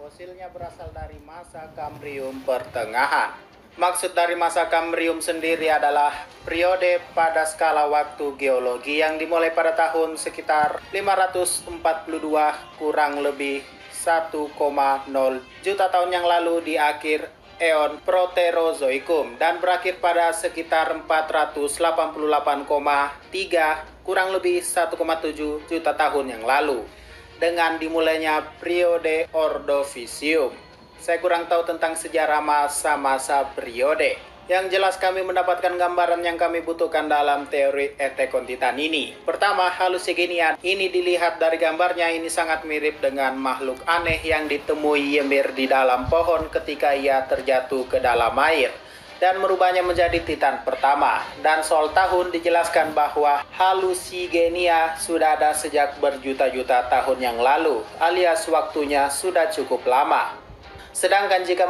Fosilnya berasal dari masa Kambrium pertengahan. Maksud dari masa Kambrium sendiri adalah periode pada skala waktu geologi yang dimulai pada tahun sekitar 542 kurang lebih 1,0 juta tahun yang lalu di akhir eon Proterozoikum dan berakhir pada sekitar 488,3 kurang lebih 1,7 juta tahun yang lalu dengan dimulainya periode Ordovisium. Saya kurang tahu tentang sejarah masa-masa periode. Yang jelas kami mendapatkan gambaran yang kami butuhkan dalam teori etekon titan ini. Pertama, halusigenian. Ini dilihat dari gambarnya ini sangat mirip dengan makhluk aneh yang ditemui Ymir di dalam pohon ketika ia terjatuh ke dalam air dan merubahnya menjadi titan pertama. Dan soal tahun dijelaskan bahwa halusigenia sudah ada sejak berjuta-juta tahun yang lalu, alias waktunya sudah cukup lama. Sedangkan jika